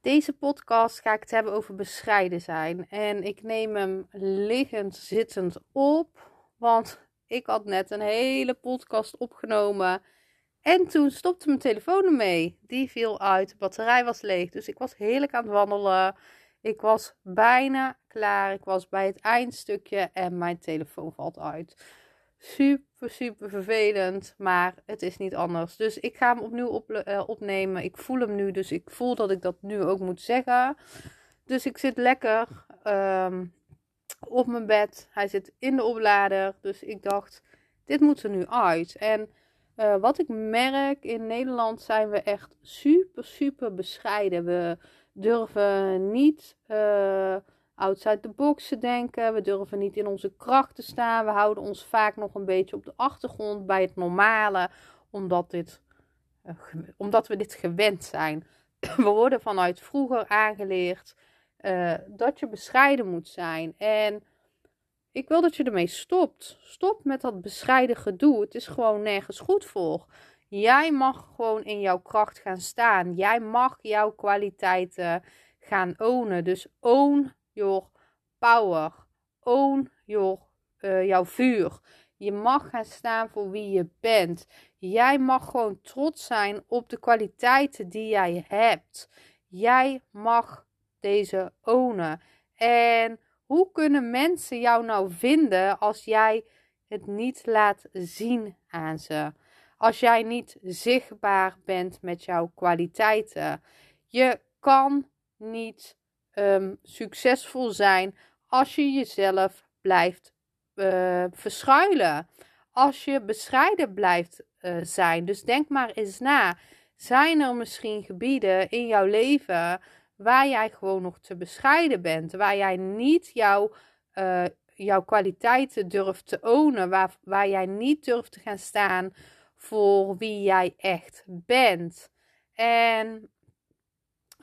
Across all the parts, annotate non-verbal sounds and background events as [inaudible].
Deze podcast ga ik het hebben over bescheiden zijn. En ik neem hem liggend, zittend op. Want ik had net een hele podcast opgenomen. En toen stopte mijn telefoon ermee. Die viel uit. De batterij was leeg. Dus ik was heerlijk aan het wandelen. Ik was bijna klaar. Ik was bij het eindstukje. En mijn telefoon valt uit super, super vervelend. Maar het is niet anders. Dus ik ga hem opnieuw op, uh, opnemen. Ik voel hem nu. Dus ik voel dat ik dat nu ook moet zeggen. Dus ik zit lekker um, op mijn bed. Hij zit in de oplader. Dus ik dacht, dit moet er nu uit. En uh, wat ik merk, in Nederland zijn we echt super, super bescheiden. We durven niet... Uh, outside the box te denken. We durven niet in onze kracht te staan. We houden ons vaak nog een beetje op de achtergrond bij het normale, omdat, dit, uh, omdat we dit gewend zijn. [clears throat] We worden vanuit vroeger aangeleerd uh, dat je bescheiden moet zijn. En ik wil dat je ermee stopt. Stop met dat bescheiden gedoe. Het is gewoon nergens goed voor. Jij mag gewoon in jouw kracht gaan staan. Jij mag jouw kwaliteiten gaan ownen. Dus own your power. Own your, uh, jouw vuur. Je mag gaan staan voor wie je bent. Jij mag gewoon trots zijn op de kwaliteiten die jij hebt. Jij mag deze ownen. En hoe kunnen mensen jou nou vinden als jij het niet laat zien aan ze? Als jij niet zichtbaar bent met jouw kwaliteiten. Je kan niet um, succesvol zijn als je jezelf blijft uh, verschuilen. Als je bescheiden blijft uh, zijn. Dus denk maar eens na. Zijn er misschien gebieden in jouw leven waar jij gewoon nog te bescheiden bent? Waar jij niet jouw, uh, jouw kwaliteiten durft te ownen? Waar, waar jij niet durft te gaan staan voor wie jij echt bent? En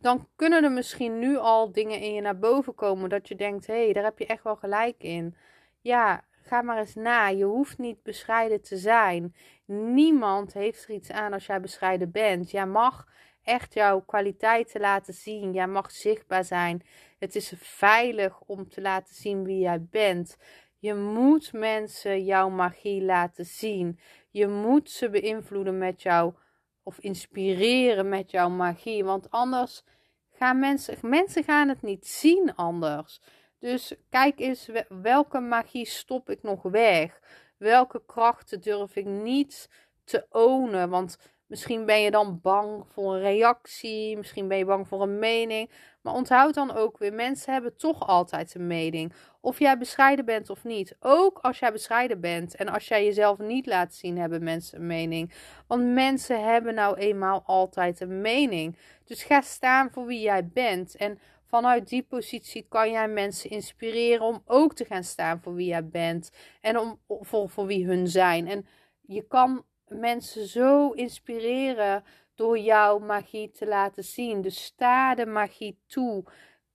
dan kunnen er misschien nu al dingen in je naar boven komen dat je denkt: hé, hey, daar heb je echt wel gelijk in. Ja, ga maar eens na. Je hoeft niet bescheiden te zijn. Niemand heeft er iets aan als jij bescheiden bent. Jij mag echt jouw kwaliteiten laten zien. Jij mag zichtbaar zijn. Het is veilig om te laten zien wie jij bent. Je moet mensen jouw magie laten zien. Je moet ze beïnvloeden met jouw of inspireren met jouw magie. Want anders gaan mensen, mensen gaan het niet zien anders. Dus kijk eens welke magie stop ik nog weg? Welke krachten durf ik niet te ownen? Want misschien ben je dan bang voor een reactie, misschien ben je bang voor een mening. Maar onthoud dan ook weer, mensen hebben toch altijd een mening. Of jij bescheiden bent of niet. Ook als jij bescheiden bent en als jij jezelf niet laat zien, hebben mensen een mening. Want mensen hebben nou eenmaal altijd een mening. Dus ga staan voor wie jij bent. En vanuit die positie kan jij mensen inspireren om ook te gaan staan voor wie jij bent. En om, voor, voor wie hun zijn. En je kan mensen zo inspireren door jouw magie te laten zien. Dus sta de magie toe.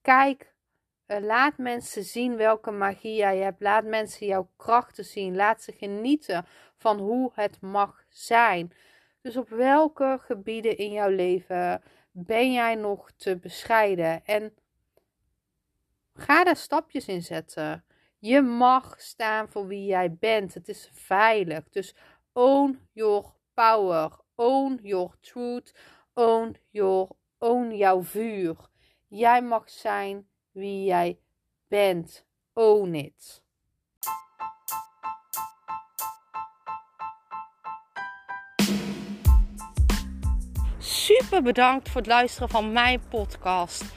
Kijk, uh, laat mensen zien welke magie jij hebt. Laat mensen jouw krachten zien. Laat ze genieten van hoe het mag zijn. Dus op welke gebieden in jouw leven ben jij nog te bescheiden? En ga daar stapjes in zetten. Je mag staan voor wie jij bent. Het is veilig. Dus own your power. Own your truth. Own your, own jouw vuur. Jij mag zijn wie jij bent. Own it. Super bedankt voor het luisteren van mijn podcast.